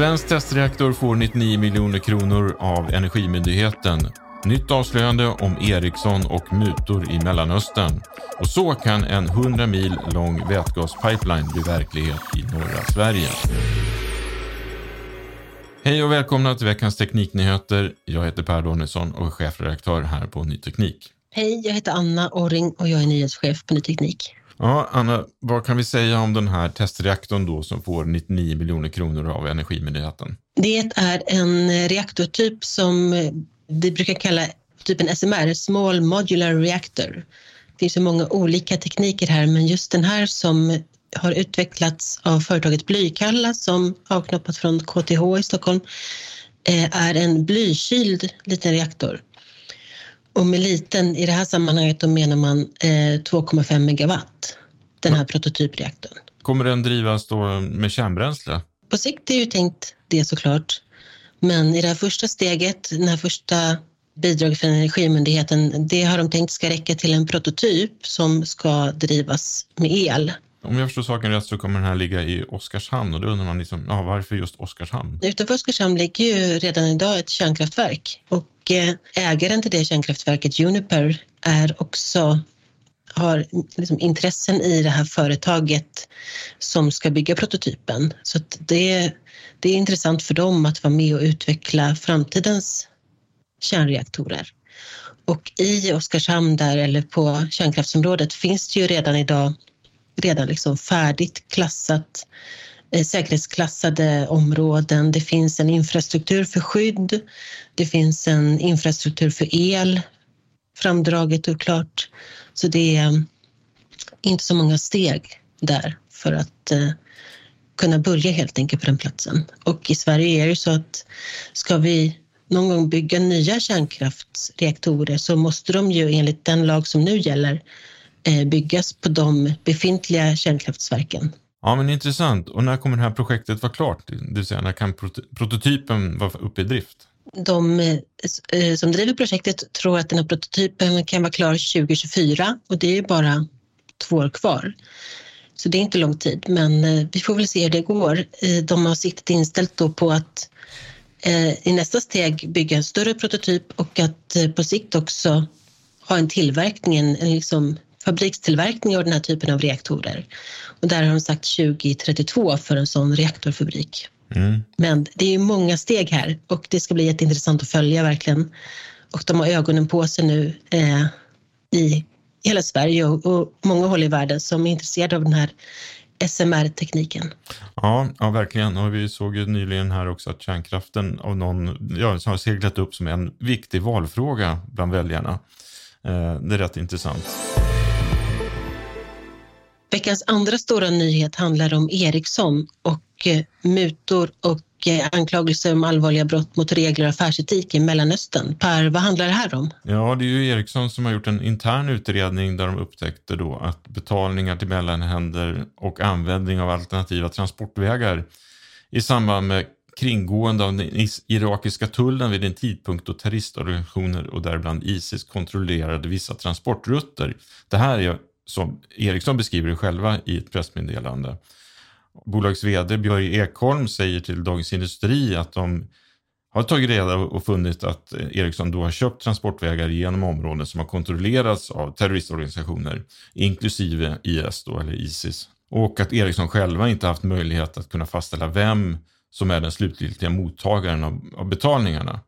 Svensk testreaktor får 99 miljoner kronor av Energimyndigheten. Nytt avslöjande om Ericsson och mutor i Mellanöstern. Och så kan en 100 mil lång vätgaspipeline bli verklighet i norra Sverige. Hej och välkomna till veckans Tekniknyheter. Jag heter Per Danielsson och är chefredaktör här på Ny Teknik. Hej, jag heter Anna Orring och jag är nyhetschef på Ny Teknik. Ja, Anna, vad kan vi säga om den här testreaktorn då som får 99 miljoner kronor av Energimyndigheten? Det är en reaktortyp som vi brukar kalla typen SMR, Small Modular Reactor. Det finns ju många olika tekniker här, men just den här som har utvecklats av företaget Blykalla som avknoppat från KTH i Stockholm eh, är en blykyld liten reaktor. Och med liten, i det här sammanhanget, då menar man eh, 2,5 megawatt, den här prototypreaktorn. Kommer den drivas då med kärnbränsle? På sikt är ju tänkt det såklart. Men i det här första steget, den här första bidraget från Energimyndigheten, det har de tänkt ska räcka till en prototyp som ska drivas med el. Om jag förstår saken rätt så kommer den här ligga i Oskarshamn och då undrar man liksom, ja, varför just Oskarshamn? Utanför Oskarshamn ligger ju redan idag ett kärnkraftverk och eh, ägaren till det kärnkraftverket, Uniper, är också har liksom intressen i det här företaget som ska bygga prototypen. Så det, det är intressant för dem att vara med och utveckla framtidens kärnreaktorer. Och i Oskarshamn där, eller på kärnkraftsområdet, finns det ju redan idag redan liksom färdigt klassat eh, säkerhetsklassade områden. Det finns en infrastruktur för skydd. Det finns en infrastruktur för el framdraget och klart. Så det är eh, inte så många steg där för att eh, kunna börja helt enkelt på den platsen. Och i Sverige är det så att ska vi någon gång bygga nya kärnkraftsreaktorer så måste de ju enligt den lag som nu gäller eh, byggas på de befintliga kärnkraftverken. Ja, men intressant. Och när kommer det här projektet vara klart? Det vill säga, när kan prototypen vara uppe i drift? De eh, som driver projektet tror att den här prototypen kan vara klar 2024 och det är bara två år kvar. Så det är inte lång tid, men eh, vi får väl se hur det går. Eh, de har siktet inställt då på att i nästa steg bygga en större prototyp och att på sikt också ha en tillverkning, en liksom fabrikstillverkning av den här typen av reaktorer. Och där har de sagt 2032 för en sån reaktorfabrik. Mm. Men det är många steg här och det ska bli jätteintressant att följa verkligen. Och de har ögonen på sig nu eh, i hela Sverige och, och många håll i världen som är intresserade av den här SMR-tekniken. Ja, ja, verkligen. Och vi såg ju nyligen här också att kärnkraften av någon ja, har seglat upp som en viktig valfråga bland väljarna. Eh, det är rätt intressant. Veckans andra stora nyhet handlar om Ericsson och eh, mutor och eh, anklagelser om allvarliga brott mot regler och affärsetik i Mellanöstern. Per, vad handlar det här om? Ja, det är ju Ericsson som har gjort en intern utredning där de upptäckte då att betalningar till mellanhänder och användning av alternativa transportvägar i samband med kringgående av den irakiska tullen vid en tidpunkt då terroristorganisationer och däribland Isis kontrollerade vissa transportrutter. Det här är som Ericsson beskriver det själva i ett pressmeddelande. Bolagets vd Björn Ekholm säger till Dagens Industri att de har tagit reda och funnit att Ericsson då har köpt transportvägar genom områden som har kontrollerats av terroristorganisationer, inklusive IS då, eller Isis. Och att Ericsson själva inte haft möjlighet att kunna fastställa vem som är den slutgiltiga mottagaren av, av betalningarna.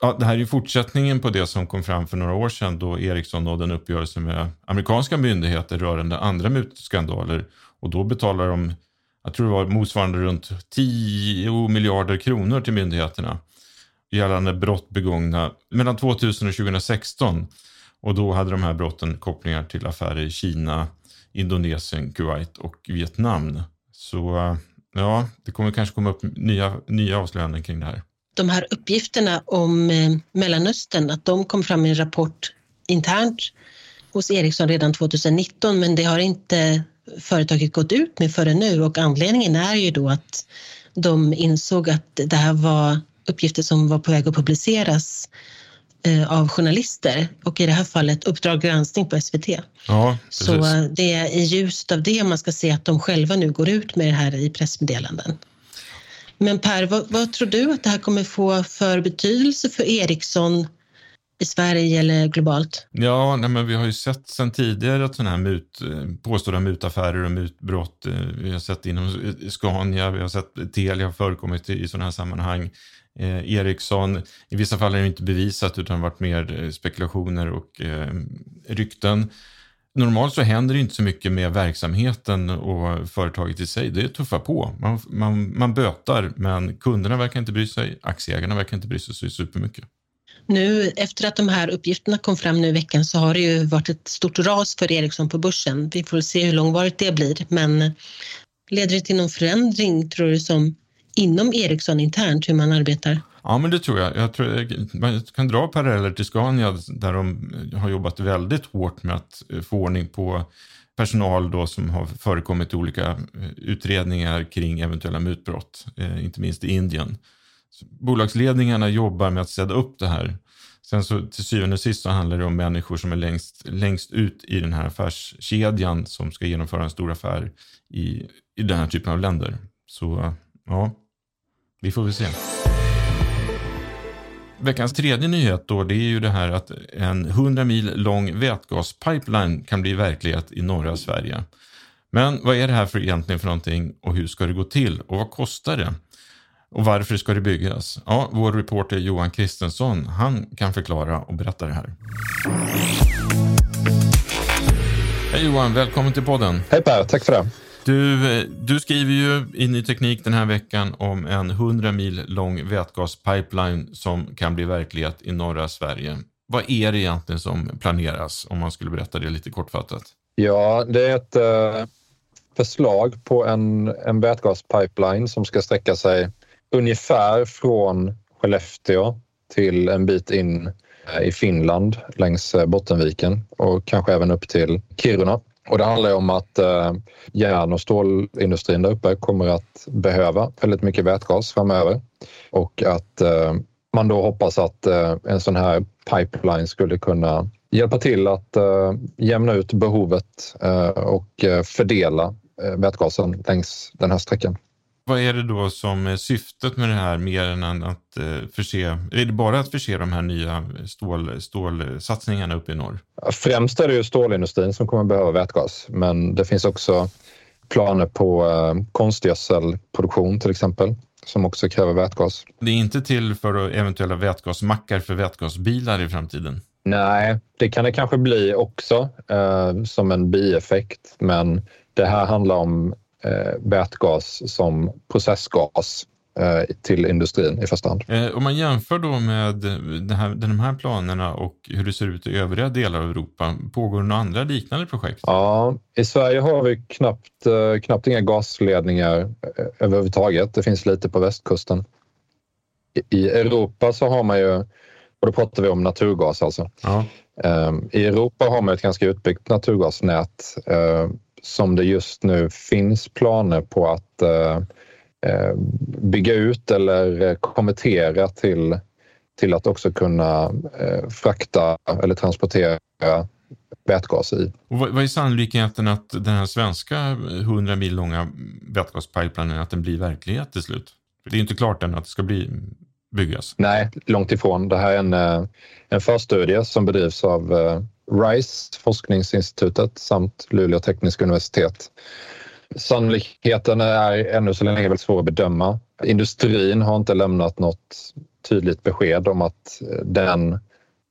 Ja, det här är ju fortsättningen på det som kom fram för några år sedan då Ericsson nådde en uppgörelse med amerikanska myndigheter rörande andra mutskandaler. Och då betalar de, jag tror det var motsvarande runt 10 miljarder kronor till myndigheterna gällande brott begångna mellan 2000 och 2016 och då hade de här brotten kopplingar till affärer i Kina, Indonesien, Kuwait och Vietnam. Så ja, det kommer kanske komma upp nya, nya avslöjanden kring det här de här uppgifterna om eh, Mellanöstern, att de kom fram i en rapport internt hos Ericsson redan 2019, men det har inte företaget gått ut med förrän nu och anledningen är ju då att de insåg att det här var uppgifter som var på väg att publiceras eh, av journalister och i det här fallet Uppdrag granskning på SVT. Ja, Så det är i ljuset av det man ska se att de själva nu går ut med det här i pressmeddelanden. Men Per, vad, vad, tror du att det här kommer få för betydelse för Ericsson i Sverige eller globalt? Ja, nej, men vi har ju sett sedan tidigare att sådana här mut, eh, påstådda mutaffärer och mutbrott, eh, vi har sett inom Scania, vi har sett Telia har förekommit i sådana här sammanhang. Eh, Ericsson, i vissa fall är det inte bevisat utan varit mer eh, spekulationer och eh, rykten. Normalt så händer det inte så mycket med verksamheten och företaget i sig. Det är tuffa på. Man, man, man bötar, men kunderna verkar inte bry sig. Aktieägarna verkar inte bry sig så supermycket. Nu efter att de här uppgifterna kom fram nu i veckan så har det ju varit ett stort ras för Ericsson på börsen. Vi får se hur långvarigt det blir, men leder det till någon förändring tror du som inom Ericsson internt hur man arbetar? Ja, men det tror jag. jag tror, man kan dra paralleller till Scania där de eh, har jobbat väldigt hårt med att eh, få ordning på personal då som har förekommit i olika eh, utredningar kring eventuella mutbrott, inte minst i Indien. Så bolagsledningarna jobbar med att städa upp det här. Sen så till syvende och sist så handlar det om människor som är längst, längst ut i den här affärskedjan som ska genomföra en stor affär i, i den här typen av länder. Så ja, vi får väl se. Veckans tredje nyhet då, det är ju det här att en 100 mil lång vätgaspipeline kan bli verklighet i norra Sverige. Men vad är det här för egentligen för någonting och hur ska det gå till och vad kostar det? Och varför ska det byggas? Ja, vår reporter Johan Kristensson, han kan förklara och berätta det här. Hej Johan, välkommen till podden. Hej Per, tack för det. Du, du skriver ju i Ny Teknik den här veckan om en 100 mil lång vätgaspipeline som kan bli verklighet i norra Sverige. Vad är det egentligen som planeras om man skulle berätta det lite kortfattat? Ja, det är ett eh, förslag på en, en vätgaspipeline som ska sträcka sig ungefär från Skellefteå till en bit in eh, i Finland längs eh, Bottenviken och kanske även upp till Kiruna. Och det handlar om att eh, järn och stålindustrin där uppe kommer att behöva väldigt mycket vätgas framöver och att eh, man då hoppas att eh, en sån här pipeline skulle kunna hjälpa till att eh, jämna ut behovet eh, och eh, fördela eh, vätgasen längs den här sträckan. Vad är det då som är syftet med det här mer än att eh, förse, är det bara att förse de här nya stål, stålsatsningarna uppe i norr? Främst är det ju stålindustrin som kommer behöva vätgas, men det finns också planer på eh, konstgödselproduktion till exempel som också kräver vätgas. Det är inte till för eventuella vätgasmackar för vätgasbilar i framtiden? Nej, det kan det kanske bli också eh, som en bieffekt, men det här handlar om vätgas som processgas eh, till industrin i första hand. Eh, om man jämför då med det här, de här planerna och hur det ser ut i övriga delar av Europa, pågår det några andra liknande projekt? Ja, i Sverige har vi knappt, eh, knappt inga gasledningar eh, överhuvudtaget. Det finns lite på västkusten. I Europa så har man ju, och då pratar vi om naturgas alltså. Ja. Ehm, I Europa har man ett ganska utbyggt naturgasnät som det just nu finns planer på att eh, eh, bygga ut eller konvertera till, till att också kunna eh, frakta eller transportera vätgas i. Och vad är sannolikheten att den här svenska 100 mil långa vätgaspipelinen att den blir verklighet till slut? Det är inte klart än att det ska bli byggas. Nej, långt ifrån. Det här är en, en förstudie som bedrivs av RISE, forskningsinstitutet samt Luleå tekniska universitet. Sannolikheten är ännu så länge väldigt svår att bedöma. Industrin har inte lämnat något tydligt besked om att den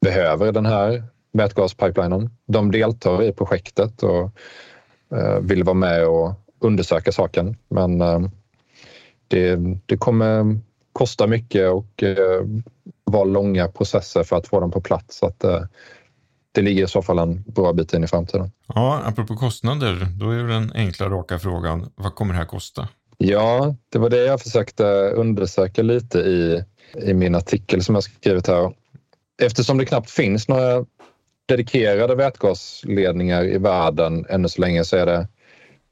behöver den här vätgaspipelinen. De deltar i projektet och eh, vill vara med och undersöka saken, men eh, det, det kommer kosta mycket och eh, vara långa processer för att få dem på plats. Så att, det ligger i så fall en bra bit in i framtiden. Ja, apropå kostnader, då är den enkla raka frågan, vad kommer det här kosta? Ja, det var det jag försökte undersöka lite i, i min artikel som jag skrivit här. Eftersom det knappt finns några dedikerade vätgasledningar i världen ännu så länge så är det,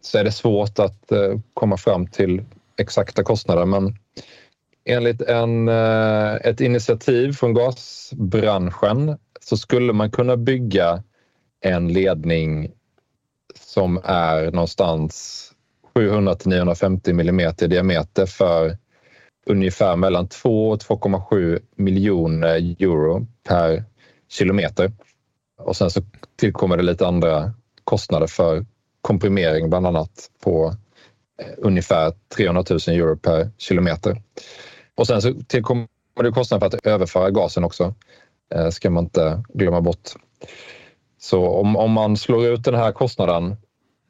så är det svårt att eh, komma fram till exakta kostnader. Men enligt en, eh, ett initiativ från gasbranschen så skulle man kunna bygga en ledning som är någonstans 700 till 950 millimeter i diameter för ungefär mellan 2 och 2,7 miljoner euro per kilometer. Och sen så tillkommer det lite andra kostnader för komprimering bland annat på eh, ungefär 300 000 euro per kilometer. Och sen så tillkommer det kostnader för att överföra gasen också ska man inte glömma bort. Så om, om man slår ut den här kostnaden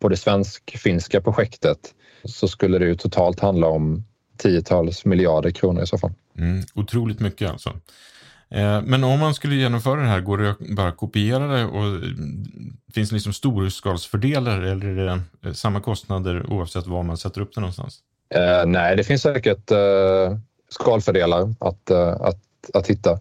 på det svensk-finska projektet så skulle det ju totalt handla om tiotals miljarder kronor i så fall. Mm, otroligt mycket alltså. Eh, men om man skulle genomföra det här, går det att bara kopiera det och mm, finns det liksom storskalsfördelar eller är det eh, samma kostnader oavsett var man sätter upp det någonstans? Eh, nej, det finns säkert eh, skalfördelar att, eh, att, att hitta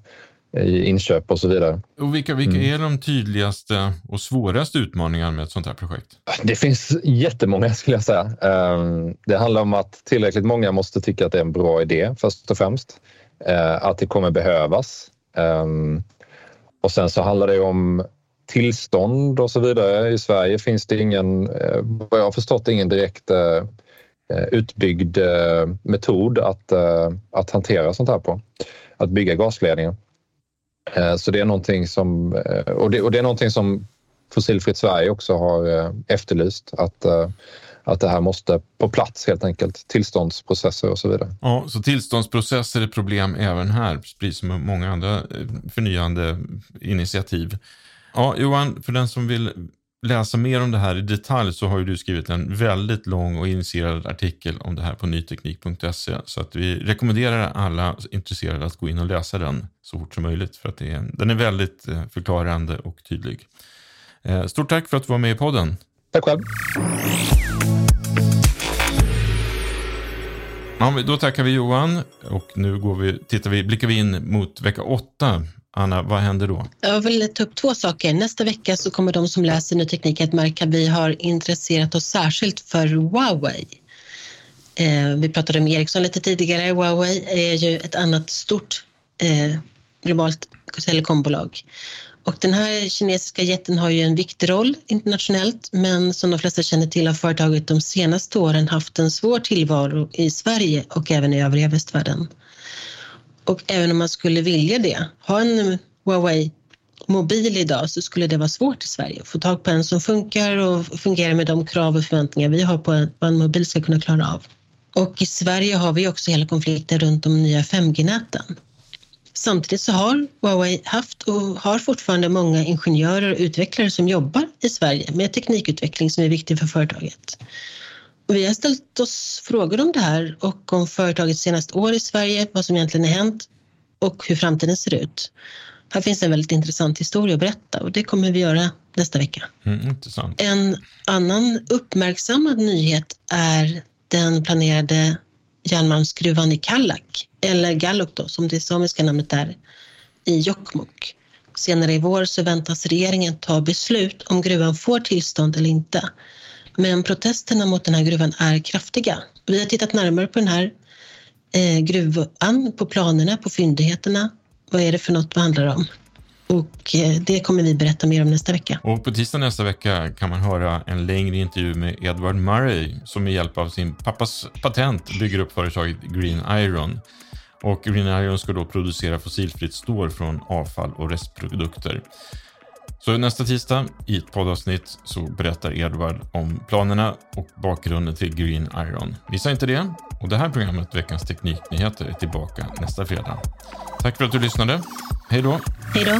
i inköp och så vidare. Och vilka, vilka mm. är de tydligaste och svåraste utmaningarna med ett sånt här projekt? Det finns jättemånga skulle jag säga. Ehm, det handlar om att tillräckligt många måste tycka att det är en bra idé först och främst. Att det kommer behövas Ehm, och sen så handlar det om tillstånd och så vidare. I Sverige finns det ingen, eh, vad jag har förstått, ingen direkt eh, eh, utbyggd metod att, att hantera sånt här på. Att bygga gasledningar. Eh, så det är någonting som, eh, och det, och det är någonting som Fossilfritt Sverige också har eh, efterlyst. Att att det här måste på plats helt enkelt. Tillståndsprocesser och så vidare. Ja, så tillståndsprocesser är problem även här, precis som många andra förnyande initiativ. Ja, Johan, för den som vill läsa mer om det här i detalj så har ju du skrivit en väldigt lång och initierad artikel om det här på nyteknik.se. Så att vi rekommenderar alla intresserade att gå in och läsa den så fort som möjligt för att är, den är väldigt eh, förklarande och tydlig. Eh, stort tack för att du var med i podden. Tack själv. Ja, då tackar vi Johan och nu går vi, tittar vi, blickar vi in mot vecka åtta. Anna, vad händer då? Jag vill ta upp två saker. Nästa vecka så kommer de som läser Ny Teknik att märka att vi har intresserat oss särskilt för Huawei. Eh, vi pratade om Ericsson lite tidigare. Huawei är ju ett annat stort eh, globalt telekombolag. Och den här kinesiska jätten har ju en viktig roll internationellt men som de flesta känner till har företaget de senaste åren haft en svår tillvaro i Sverige och även i övriga västvärlden. Och även om man skulle vilja det, ha en Huawei mobil idag så skulle det vara svårt i Sverige att få tag på en som funkar och fungerar med de krav och förväntningar vi har på vad en mobil ska kunna klara av. Och i Sverige har vi också hela konflikten runt de nya 5G-näten. Samtidigt så har Huawei haft och har fortfarande många ingenjörer och utvecklare som jobbar i Sverige med teknikutveckling som är viktig för företaget. Vi har ställt oss frågor om det här och om företagets senaste år i Sverige, vad som egentligen har hänt och hur framtiden ser ut. Här finns en väldigt intressant historia att berätta och det kommer vi göra nästa vecka. Mm, en annan uppmärksammad nyhet är den planerade järnmalmsgruvan i Kallak, eller Gallok då, som det samiska namnet är, i Jokkmokk. Senare i vår så väntas regeringen ta beslut om gruvan får tillstånd eller inte. Men protesterna mot den här gruvan är kraftiga. Vi har tittat närmare på den här eh, gruvan, på planerna, på fyndigheterna. Vad är det för något det handlar om? Och eh, det kommer vi berätta mer om nästa vecka. Och på tisdag nästa vecka kan man höra en längre intervju med Edward Murray som med hjälp av sin pappas patent bygger upp företaget Green Iron. Och Green Iron ska då producera fossilfritt stål från avfall och restprodukter. Så nästa tisdag i ett poddavsnitt så berättar Edvard om planerna och bakgrunden till Green Iron. Missa inte det. Och det här programmet, Veckans Tekniknyheter, är tillbaka nästa fredag. Tack för att du lyssnade. Hej då. Hej då.